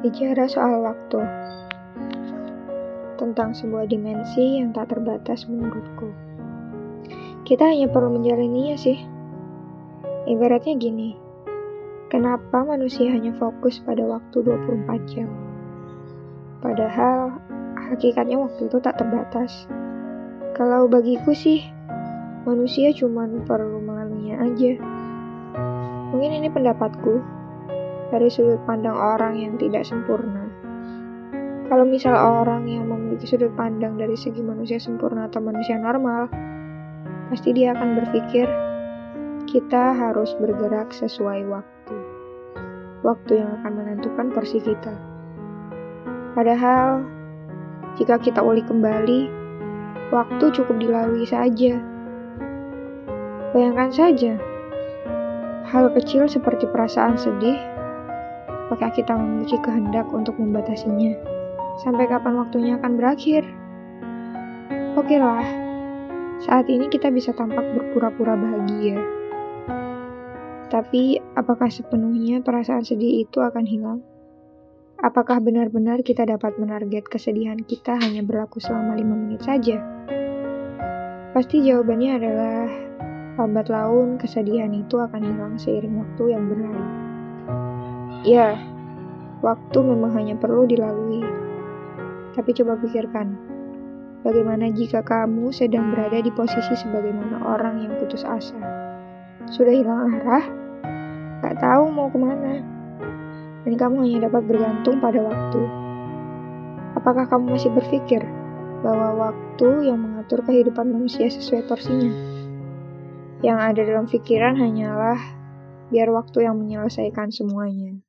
Bicara soal waktu. Tentang sebuah dimensi yang tak terbatas menurutku. Kita hanya perlu menjalaninya sih. Ibaratnya gini. Kenapa manusia hanya fokus pada waktu 24 jam? Padahal hakikatnya waktu itu tak terbatas. Kalau bagiku sih Manusia cuma perlu melaluinya aja. Mungkin ini pendapatku dari sudut pandang orang yang tidak sempurna. Kalau misal orang yang memiliki sudut pandang dari segi manusia sempurna atau manusia normal, pasti dia akan berpikir kita harus bergerak sesuai waktu. Waktu yang akan menentukan porsi kita. Padahal, jika kita uli kembali, waktu cukup dilalui saja. Bayangkan saja, hal kecil seperti perasaan sedih apakah kita memiliki kehendak untuk membatasinya? Sampai kapan waktunya akan berakhir? Oke lah, saat ini kita bisa tampak berpura-pura bahagia. Tapi, apakah sepenuhnya perasaan sedih itu akan hilang? Apakah benar-benar kita dapat menarget kesedihan kita hanya berlaku selama lima menit saja? Pasti jawabannya adalah lambat laun kesedihan itu akan hilang seiring waktu yang berlalu. Ya, waktu memang hanya perlu dilalui. Tapi coba pikirkan, bagaimana jika kamu sedang berada di posisi sebagaimana orang yang putus asa? Sudah hilang arah, gak tahu mau ke mana, dan kamu hanya dapat bergantung pada waktu. Apakah kamu masih berpikir bahwa waktu yang mengatur kehidupan manusia sesuai porsinya? Yang ada dalam pikiran hanyalah biar waktu yang menyelesaikan semuanya.